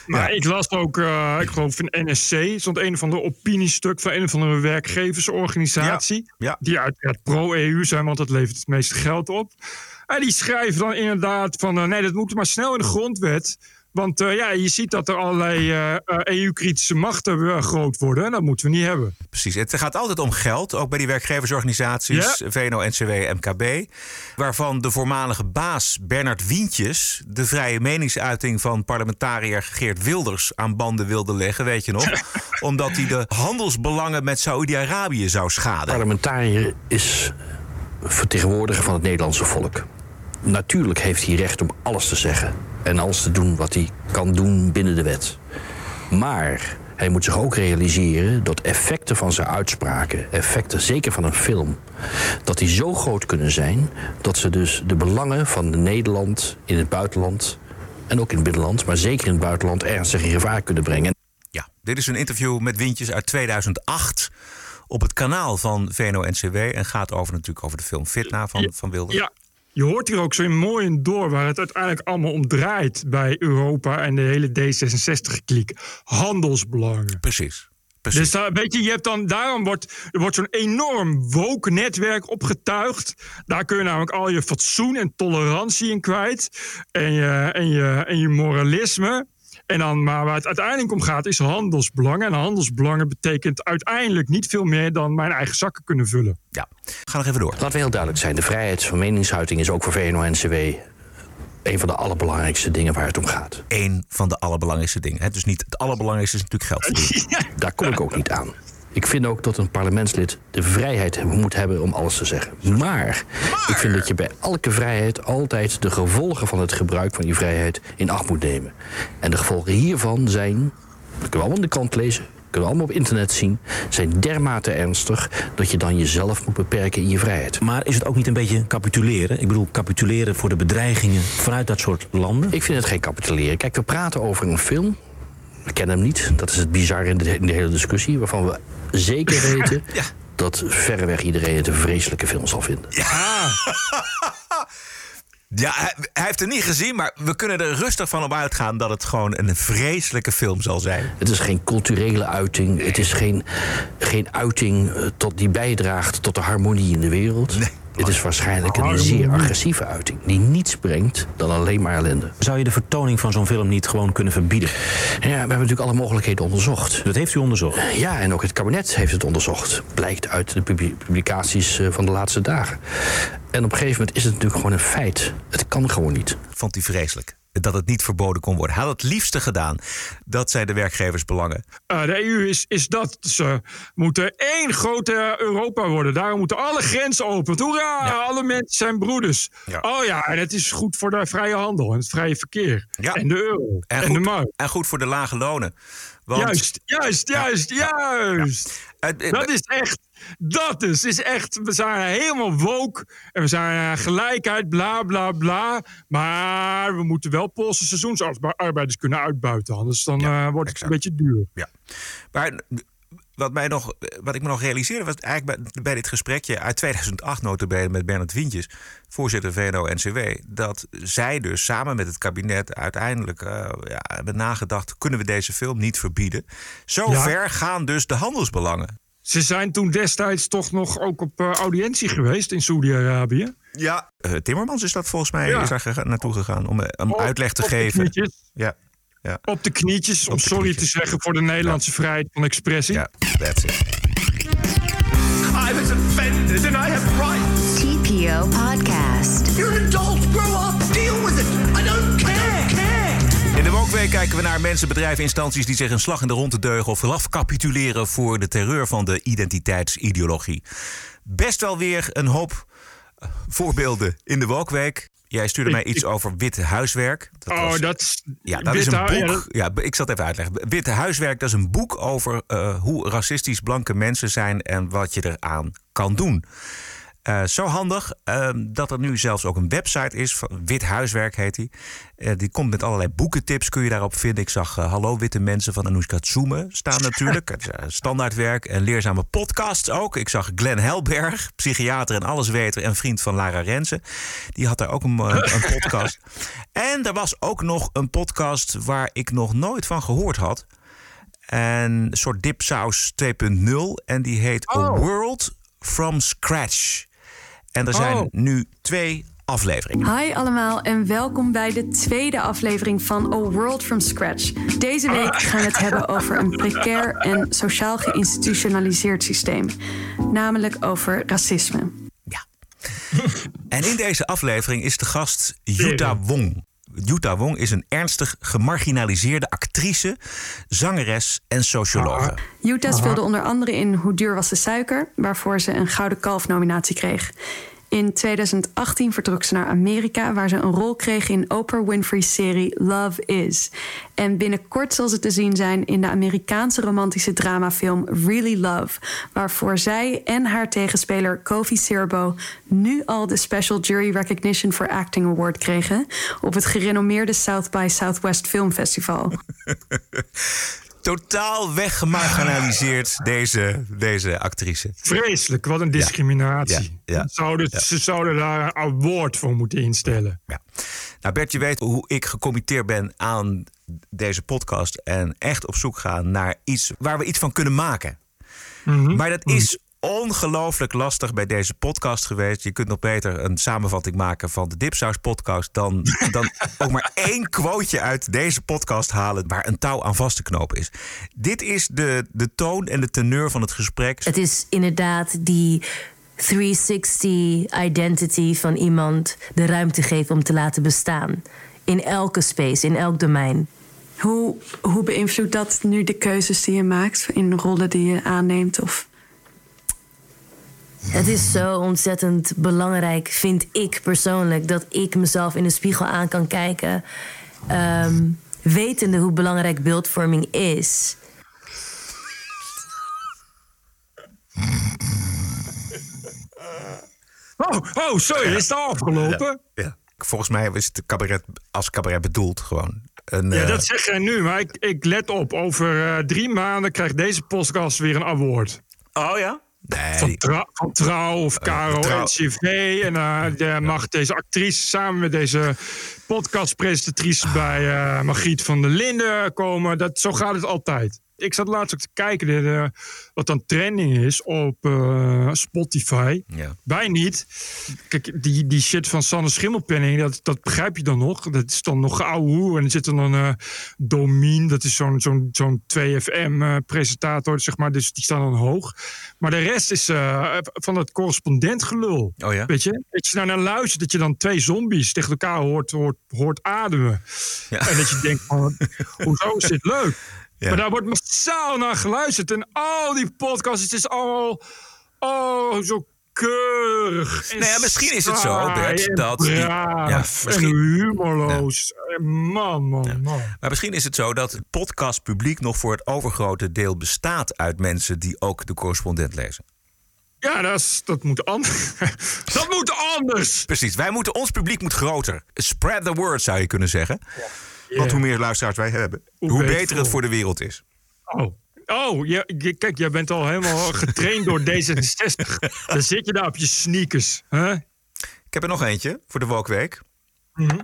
Maar ja. ik las ook, uh, ik geloof in NSC, stond een van de opiniestuk van een of andere werkgeversorganisatie. Ja. Ja. Die uiteraard pro-EU zijn, want dat levert het meeste geld op. En die schrijven dan inderdaad van, uh, nee, dat moet maar snel in de grondwet. Want uh, ja, je ziet dat er allerlei uh, EU-kritische machten uh, groot worden. En dat moeten we niet hebben. Precies. Het gaat altijd om geld. Ook bij die werkgeversorganisaties ja. VNO, NCW, MKB. Waarvan de voormalige baas Bernard Wientjes... de vrije meningsuiting van parlementariër Geert Wilders... aan banden wilde leggen, weet je nog? Omdat hij de handelsbelangen met Saoedi-Arabië zou schaden. Parlementariër is vertegenwoordiger van het Nederlandse volk. Natuurlijk heeft hij recht om alles te zeggen en alles te doen wat hij kan doen binnen de wet. Maar hij moet zich ook realiseren dat effecten van zijn uitspraken, effecten zeker van een film, dat die zo groot kunnen zijn dat ze dus de belangen van Nederland in het buitenland en ook in het binnenland, maar zeker in het buitenland ernstig in gevaar kunnen brengen. Ja, dit is een interview met Wintjes uit 2008 op het kanaal van VNO-NCW en gaat over natuurlijk over de film Fitna van, van Wilders. Ja. Je hoort hier ook zo mooi in door waar het uiteindelijk allemaal om draait bij Europa en de hele D66-kliek. Handelsbelangen. Precies. Precies. Dus daar, weet je, je hebt dan, daarom wordt er wordt zo'n enorm woke netwerk opgetuigd. Daar kun je namelijk al je fatsoen en tolerantie in kwijt. En je, en je, en je moralisme. En dan, maar waar het uiteindelijk om gaat, is handelsbelangen. En handelsbelangen betekent uiteindelijk niet veel meer dan mijn eigen zakken kunnen vullen. Ja, ga nog even door. Laten we heel duidelijk zijn: de vrijheid van meningsuiting is ook voor VNO-NCW een van de allerbelangrijkste dingen waar het om gaat. Eén van de allerbelangrijkste dingen. Hè? Dus niet het allerbelangrijkste is natuurlijk geld verdienen. Daar kom ik ook niet aan. Ik vind ook dat een parlementslid de vrijheid moet hebben om alles te zeggen. Maar, maar, ik vind dat je bij elke vrijheid altijd de gevolgen van het gebruik van die vrijheid in acht moet nemen. En de gevolgen hiervan zijn, dat kunnen we allemaal in de krant lezen, kunnen we allemaal op internet zien, zijn dermate ernstig dat je dan jezelf moet beperken in je vrijheid. Maar is het ook niet een beetje capituleren? Ik bedoel, capituleren voor de bedreigingen vanuit dat soort landen? Ik vind het geen capituleren. Kijk, we praten over een film. We kennen hem niet. Dat is het bizarre in de, in de hele discussie. Waarvan we zeker weten ja. dat verreweg iedereen het een vreselijke film zal vinden. Ja. Ja, hij, hij, heeft het niet gezien, maar we kunnen er rustig van op uitgaan dat het gewoon een vreselijke film zal zijn. Het is geen culturele uiting. Het is geen, geen uiting tot die bijdraagt tot de harmonie in de wereld. Nee. Het is waarschijnlijk een zeer agressieve uiting die niets brengt dan alleen maar ellende. Zou je de vertoning van zo'n film niet gewoon kunnen verbieden? Ja, we hebben natuurlijk alle mogelijkheden onderzocht. Dat heeft u onderzocht? Ja, en ook het kabinet heeft het onderzocht. Blijkt uit de publicaties van de laatste dagen. En op een gegeven moment is het natuurlijk gewoon een feit. Het kan gewoon niet. Vond hij vreselijk dat het niet verboden kon worden. Hij had het liefste gedaan. Dat zijn de werkgeversbelangen. Uh, de EU is, is dat. Ze moeten één grote Europa worden. Daarom moeten alle grenzen open. Hoera, ja. alle mensen zijn broeders. Ja. Oh ja, en het is goed voor de vrije handel en het vrije verkeer. Ja. En de euro. En, en goed, de markt. En goed voor de lage lonen. Want, juist, juist, juist, juist. Dat is echt dat dus is echt, we zijn helemaal woke en we zijn gelijkheid, bla bla bla. Maar we moeten wel Poolse seizoensarbeiders kunnen uitbuiten, anders dan ja, uh, wordt het exact. een beetje duur. Ja. Maar wat, mij nog, wat ik me nog realiseerde was eigenlijk bij, bij dit gesprekje uit 2008 notabene met Bernard Wientjes, voorzitter VNO-NCW, dat zij dus samen met het kabinet uiteindelijk eh, ja, hebben nagedacht, kunnen we deze film niet verbieden? Zo Ja. ver gaan dus de handelsbelangen. Ze zijn toen destijds toch nog ook op eh, audiëntie geweest in Saoedi-Arabië. Ja. Eh, Timmermans is dat volgens mij Ja. is daar gega- naartoe gegaan om, eh, om Op- uitleg te op de geven. knietjes. Ja. ja. Op de knietjes om Op de sorry knietjes. te zeggen voor de Nederlandse vrijheid van expressie. Ja, that's it. I was offended and I have rights. TPO Podcast. You're an adult. Wokweek kijken we naar mensen, bedrijven, instanties die zich een slag in de ronde deugen of vooraf capituleren voor de terreur van de identiteitsideologie. Best wel weer een hoop eh, voorbeelden in de Wokweek. Jij stuurde mij iets over wit huiswerk. Dat oh, was- dat is... ja, dat wit is een ja, boek. Ja, ik zal het even uitleggen. Witte huiswerk, dat is een boek over eh, hoe racistisch blanke mensen zijn en wat je eraan kan doen. Eh, zo handig eh, dat er nu zelfs ook een website is. Wit Huiswerk heet die. Eh, die komt met allerlei boekentips, kun je daarop vinden. Ik zag eh, Hallo Witte Mensen van Anoushka Tsume staan natuurlijk. Standaardwerk en leerzame podcasts ook. Ik zag Glenn Helberg, psychiater en allesweter en vriend van Lara Rensen. Die had daar ook een, een podcast. En er was ook nog een podcast waar ik nog nooit van gehoord had. En een soort dipsaus 2.0. En die heet A World from Scratch. En er zijn Oh. nu twee afleveringen. Hi allemaal en welkom bij de tweede aflevering van A World from Scratch. Deze week gaan we het hebben over een precair en sociaal geïnstitutionaliseerd systeem, namelijk over racisme. En in deze aflevering is de gast Yuta Wong. Yuta Wong is een ernstig gemarginaliseerde actrice, zangeres en sociologe. Utah speelde onder andere in Hoe duur was de suiker, waarvoor ze een Gouden Kalf-nominatie kreeg. In 2018 vertrok ze naar Amerika, waar ze een rol kreeg in Oprah Winfrey's serie Love Is. En binnenkort zal ze te zien zijn in de Amerikaanse romantische dramafilm Really Love, waarvoor zij en haar tegenspeler Kofi Serbo nu al de Special Jury Recognition for Acting Award kregen op het gerenommeerde South by Southwest Film Festival. Totaal weggemarginaliseerd, deze, deze actrice. Vreselijk, wat een discriminatie. Ja, ja, Zouden, ja. Ze zouden daar een award voor moeten instellen. Ja. Nou, Bert, je weet hoe ik gecommitteerd ben aan deze podcast. En echt op zoek gaan naar iets waar we iets van kunnen maken. Mhm. Maar dat is ongelooflijk lastig bij deze podcast geweest. Je kunt nog beter een samenvatting maken van de Dipsaus podcast... dan, dan ook maar één quoteje uit deze podcast halen... waar een touw aan vast te knopen is. Dit is de, de toon en de teneur van het gesprek. Het is inderdaad die 360 identity van iemand de ruimte geven om te laten bestaan. In elke space, in elk domein. Hoe, hoe beïnvloedt dat nu de keuzes die je maakt in rollen die je aanneemt? Of Het is zo ontzettend belangrijk, vind ik persoonlijk, dat ik mezelf in de spiegel aan kan kijken. ehm, wetende hoe belangrijk beeldvorming is. Oh, oh sorry, is het al afgelopen? Ja, ja. Volgens mij is het cabaret als cabaret bedoeld gewoon. Een, Ja, eh, dat zeg jij nu, maar ik, ik let op. Over eh, drie maanden krijgt deze podcast weer een award. Oh ja? Van, Trouw of Caro Trouw. NCV. En eh, de- mag deze actrice samen met deze podcastpresentatrice bij eh Margriet van der Linden komen. Dat, zo gaat het altijd. Ik zat laatst ook te kijken de, de- wat dan trending is op eh, Spotify. Ja. Wij niet. Kijk, die, die shit van Sanne Schimmelpenning, dat, dat begrijp je dan nog. Dat is dan nog ouwe hoe. En er zit dan een eh Domien, dat is zo'n zo'n zo'n 2FM-presentator, zeg maar. Dus die staan dan hoog. Maar de rest is eh, van dat correspondentgelul. Oh ja? Weet je? Dat je nou naar luistert, dat je dan twee zombies tegen elkaar hoort, hoort, hoort ademen. En dat je denkt van, hoezo is dit leuk? Ja. Maar daar wordt massaal naar geluisterd. En al die podcasts, het is allemaal oh, zo keurig. En Nou ja, misschien is het zo, Bert, dat die- ja, en misschien- humorloos. Man, man, man. Maar misschien is het zo dat het podcastpubliek nog voor het overgrote deel bestaat uit mensen die ook de correspondent lezen. Ja, dat, is, dat moet anders. dat moet anders. Precies, wij moeten, ons publiek moet groter. Spread the word zou je kunnen zeggen. Ja. Want hoe meer luisteraars wij hebben, hoe, beter beter het voor. de wereld is. Oh, Oh, je- kijk, jij bent al helemaal getraind door D66. Dan zit je daar op je sneakers. Hè? Ik heb er nog eentje voor de Wokweek. Mhm.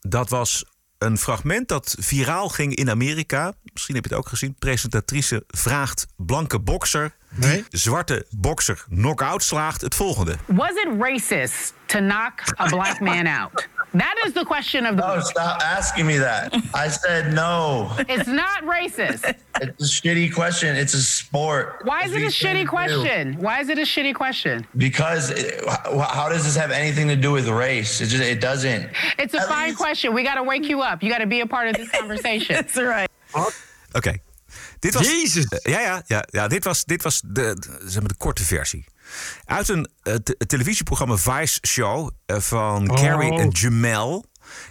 Dat was een fragment dat viraal ging in Amerika. Misschien heb je het ook gezien. Presentatrice vraagt blanke bokser die zwarte bokser knock-out slaagt het volgende. Was it racist to knock a black man out? That is the question of the No, stop asking me that. I said no. It's not racist. It's a shitty question. It's a sport. Why is it a shitty can't do. question? Why is it a shitty question? Because it, how does this have anything to do with race? It just it doesn't. It's a fine question. We got to wake you up. You got to be a part of this conversation. That's right. Oké. Dit was, Jezus! Eh, ja, ja, ja, ja, dit was, dit was de, de- zeg maar de korte versie. Uit een eh, te- televisieprogramma Vice Show eh, van Oh. Carrie en Jamel.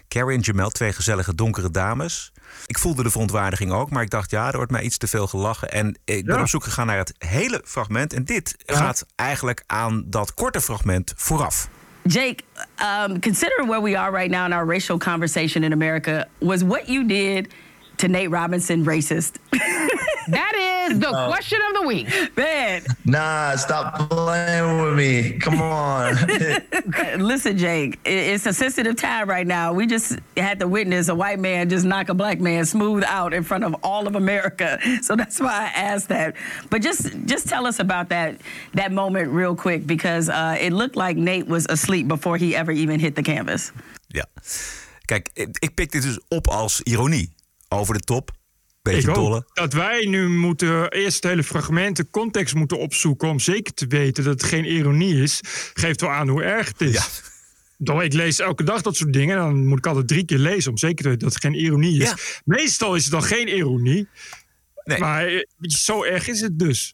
Carrie en Jamel, twee gezellige donkere dames. Ik voelde de verontwaardiging ook, maar ik dacht, ja, er wordt mij iets te veel gelachen. En ik ben Ja. op zoek gegaan naar het hele fragment. En dit gaat eigenlijk aan dat korte fragment vooraf. Jake, um, considering where we are right now in our racial conversation in America, was what you did to Nate Robinson racist? That is the No. question of the week. Man. Nah, stop playing with me. Come on. Listen, Jake, it's a sensitive time right now. We just had to witness a white man just knock a black man smooth out in front of all of America. So that's why I asked that. But just just tell us about that that moment real quick because uh, it looked like Nate was asleep before he ever even hit the canvas. Yeah. Kijk, ik, ik pik dit dus op als ironie. Over de top. Beetje Ik dolle. dat wij nu moeten eerst het hele fragment, de context moeten opzoeken om zeker te weten dat het geen ironie is. Geeft wel aan hoe erg het is. Doch ik lees elke dag dat soort dingen. Dan moet ik altijd drie keer lezen om zeker te weten dat het geen ironie is. Meestal is het dan geen ironie. Maar eh, zo erg is het dus.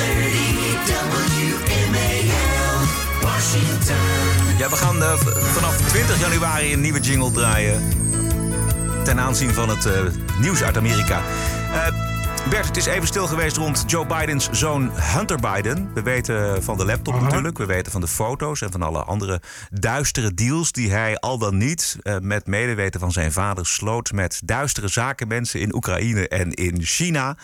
News 630 WMAL Washington. Ja, we gaan eh, vanaf 20 januari een nieuwe jingle draaien. Ten aanzien van het eh, nieuws uit Amerika. Eh, Bert, het is even stil geweest rond Joe Bidens zoon Hunter Biden. We weten van de laptop natuurlijk. We weten van de foto's en van alle andere duistere deals... die hij al dan niet eh, met medeweten van zijn vader sloot... met duistere zakenmensen in Oekraïne en in China.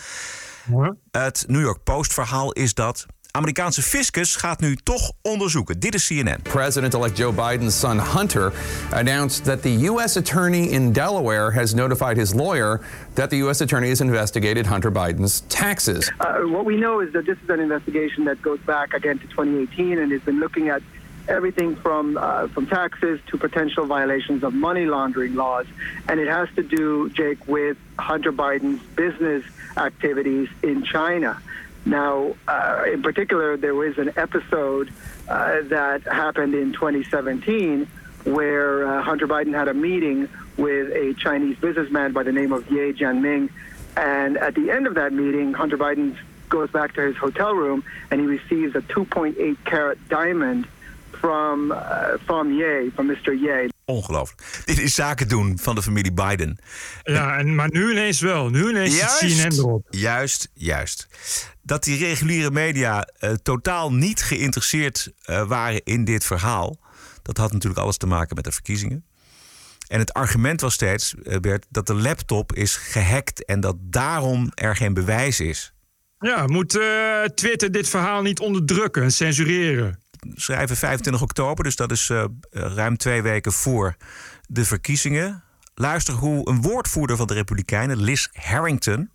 Het New York Post verhaal is dat... Amerikaanse fiscus gaat nu toch onderzoeken. Dit is CNN. President-elect Joe Biden's son Hunter announced that the U.S. attorney in Delaware has notified his lawyer that the U.S. attorney has investigated Hunter Biden's taxes. Uh, what we know is that this is an investigation that goes back again to 2018 and has been looking at everything from uh, from taxes to potential violations of money laundering laws, and it has to do, Jake, with Hunter Biden's business activities in China. Now, uh, in particular, there was an episode uh, that happened in 2017 where uh, Hunter Biden had a meeting with a Chinese businessman by the name of Ye Jianming. And at the end of that meeting, Hunter Biden goes back to his hotel room and he receives a 2.8 carat diamond from, uh, from Ye, from Mr. Ye. Ongelooflijk. Dit is zaken doen van de familie Biden. Ja, en, maar nu ineens wel. Nu ineens zit CNN erop. Juist, juist. Dat die reguliere media eh, totaal niet geïnteresseerd eh, waren in dit verhaal. Dat had natuurlijk alles te maken met de verkiezingen. En het argument was steeds, eh, Bert, dat de laptop is gehackt en dat daarom er geen bewijs is. Ja, moet eh, Twitter dit verhaal niet onderdrukken en censureren? Schrijven 25 oktober, dus dat is eh, ruim twee weken voor de verkiezingen. Luister hoe een woordvoerder van de Republikeinen, Liz Harrington,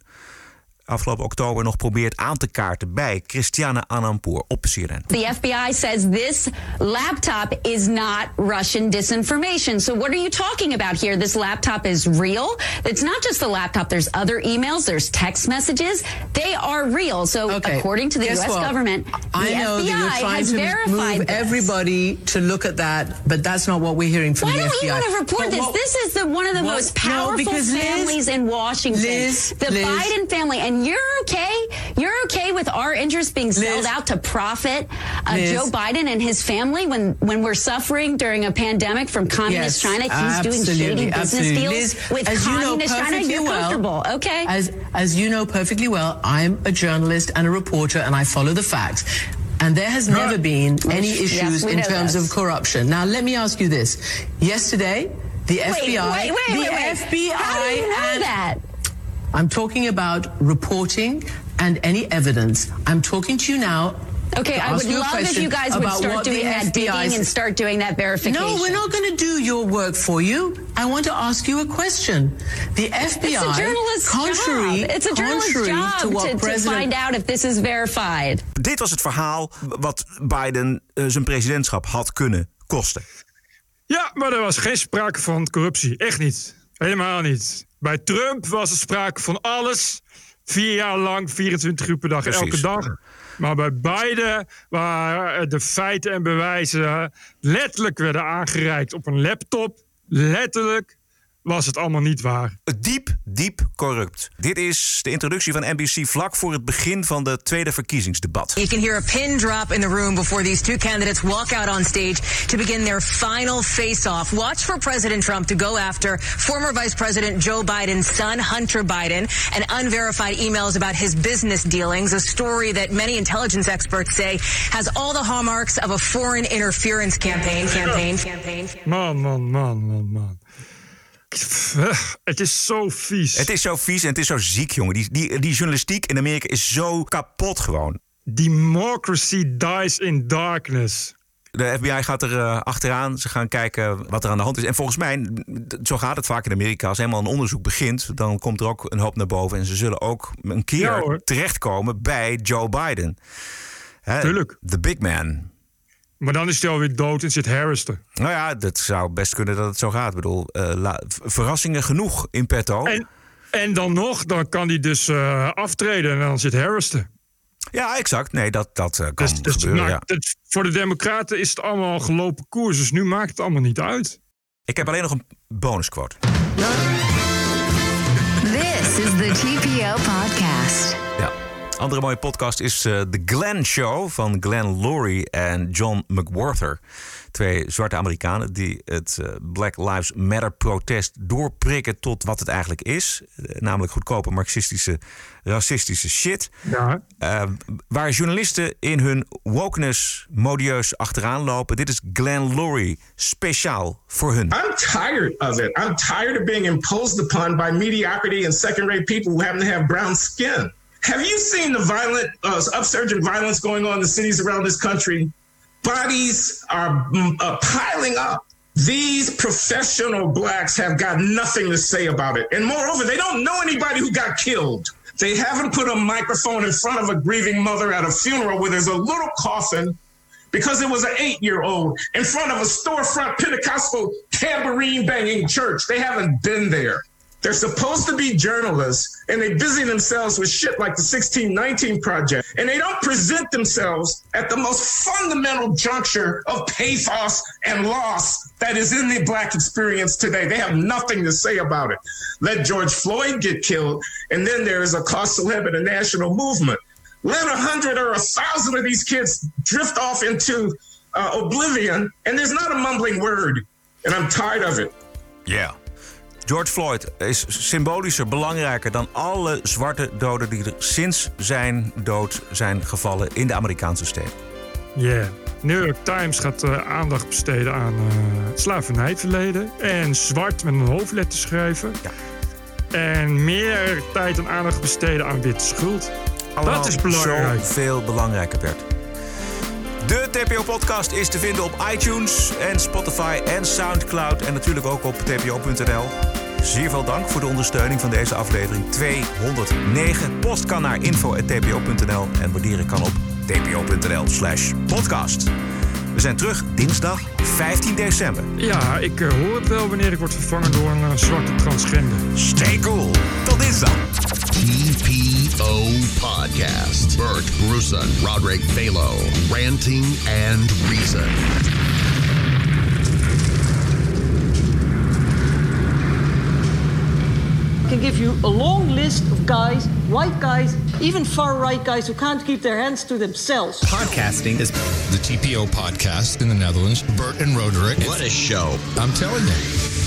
afgelopen oktober nog probeert aan te kaarten bij Christiane Anampour op CNN. The FBI says this laptop is not Russian disinformation. So what are you talking about here? This laptop is real. It's not just the laptop. There's other emails. There's text messages. They are real. So according to the Guess U.S. what? government, the I know FBI that you're trying has to verified move this. everybody to look at that, but that's not what we're hearing from Why the don't FBI. you want to report But this? what- this is the one of the what- most no, powerful Liz- families in Washington. Liz, the Liz- Biden family, and you're okay. You're okay with our interests being sold out to profit uh, Liz- Joe Biden and his family when when we're suffering during a pandemic from communist Yes, China. He's doing shady business absolutely. deals Liz, with as you know communist China. You're well- comfortable, okay? As, as you know perfectly well, I'm a journalist and a reporter, and I follow the facts. And there has never been any issues we in terms this. of corruption. Now, let me ask you this. Yesterday, the Wait, FBI, wait, wait, the. FBI, How do you know and that? I'm talking about reporting and any evidence. I'm talking to you now. Okay, to I would love if you guys would start doing that digging and start doing that verification. No, we're not going to do your work for you. I want to ask you a question. The FBI, It's a journalist's contrary, job. It's a journalist's contrary job to what to, to President find out if this is verified. Dit was het verhaal wat Biden eh, zijn presidentschap had kunnen kosten. Ja, maar er was geen sprake van corruptie. Echt niet. Helemaal niet. Bij Trump was er sprake van alles. Vier jaar lang, 24 uur per dag, Precies. elke dag. Maar bij Biden, waar de feiten en bewijzen letterlijk werden aangereikt op een laptop, letterlijk, was het allemaal niet waar. Diep, diep corrupt. Dit is de introductie van NBC vlak voor het begin van de tweede verkiezingsdebat. You can hear a pin drop in the room before these two candidates walk out on stage to begin their final face-off. Watch for President Trump to go after former Vice President Joe Biden's son, Hunter Biden, and unverified emails about his business dealings, a story that many intelligence experts say has all the hallmarks of a foreign interference campaign. Campaign. Campaign. Man, man, man, man, man. Het is zo vies. Het is zo vies en het is zo ziek, jongen. Die, die, die journalistiek in Amerika is zo kapot gewoon. Democracy dies in darkness. De FBI gaat er eh, achteraan. Ze gaan kijken wat er aan de hand is. En volgens mij, zo gaat het vaak in Amerika. Als helemaal een onderzoek begint, dan komt er ook een hoop naar boven. En ze zullen ook een keer Ja, terechtkomen bij Joe Biden. Hè, Tuurlijk. De big man. Maar dan is hij alweer dood en zit Harris er. Nou ja, dat zou best kunnen dat het zo gaat. Ik bedoel, eh, verrassingen genoeg in petto. En, en dan nog, dan kan hij dus eh, aftreden en dan zit Harris er. Ja, exact. Nee, dat, dat eh, kan Dus, dus gebeuren, ja. voor de Democraten is het allemaal gelopen koers. Dus nu maakt het allemaal niet uit. Ik heb alleen nog een bonusquote. This is the TPO podcast. Ja. Andere mooie podcast is eh The Glenn Show van Glenn Laurie en John McWhorter. Twee zwarte Amerikanen die het eh, Black Lives Matter protest doorprikken tot wat het eigenlijk is. Eh, namelijk goedkope marxistische, racistische shit. Ja. Waar journalisten in hun wokeness modieus achteraan lopen. Dit is Glenn Laurie speciaal voor hun. I'm tired of it. I'm tired of being imposed upon by mediocrity and second rate people who happen to have brown skin. Have you seen the violent, uh, upsurge in violence going on in the cities around this country? Bodies are mm, uh, piling up. These professional blacks have got nothing to say about it. And moreover, they don't know anybody who got killed. They haven't put a microphone in front of a grieving mother at a funeral where there's a little coffin because it was an eight year old in front of a storefront Pentecostal tambourine banging church. They haven't been there. They're supposed to be journalists and they busy themselves with shit like the 1619 Project. And they don't present themselves at the most fundamental juncture of pathos and loss that is in the black experience today. They have nothing to say about it. Let George Floyd get killed, and then there is a cause célèbre and a national movement. Let a hundred or a thousand of these kids drift off into uh, oblivion, and there's not a mumbling word. And I'm tired of it. Ja. George Floyd is symbolischer belangrijker dan alle zwarte doden die er sinds zijn dood zijn gevallen in de Amerikaanse steden. Yeah. New York Times gaat eh, aandacht besteden aan het slavernijverleden. En zwart met een hoofdletter schrijven. En meer tijd en aandacht besteden aan witte schuld. dat is belangrijk. veel belangrijker, Bert. De TPO-podcast is te vinden op iTunes en Spotify en Soundcloud. En natuurlijk ook op tpo.nl. zeer veel dank voor de ondersteuning van deze aflevering 209. Post kan naar info.tpo.nl en waarderen kan op tpo.nl slash podcast. We zijn terug dinsdag 15 december. Ja, ik eh, hoor het wel wanneer ik word vervangen door een eh, zwarte transgender. Stay cool. Tot dinsdag. TPO Podcast. Bert Bruson, Roderick Balo, Ranting and Reason. Can give you a long list of guys, white guys, even far right guys who can't keep their hands to themselves. Podcasting is the TPO podcast in the Netherlands. Bert and Roderick. What a show. I'm telling you.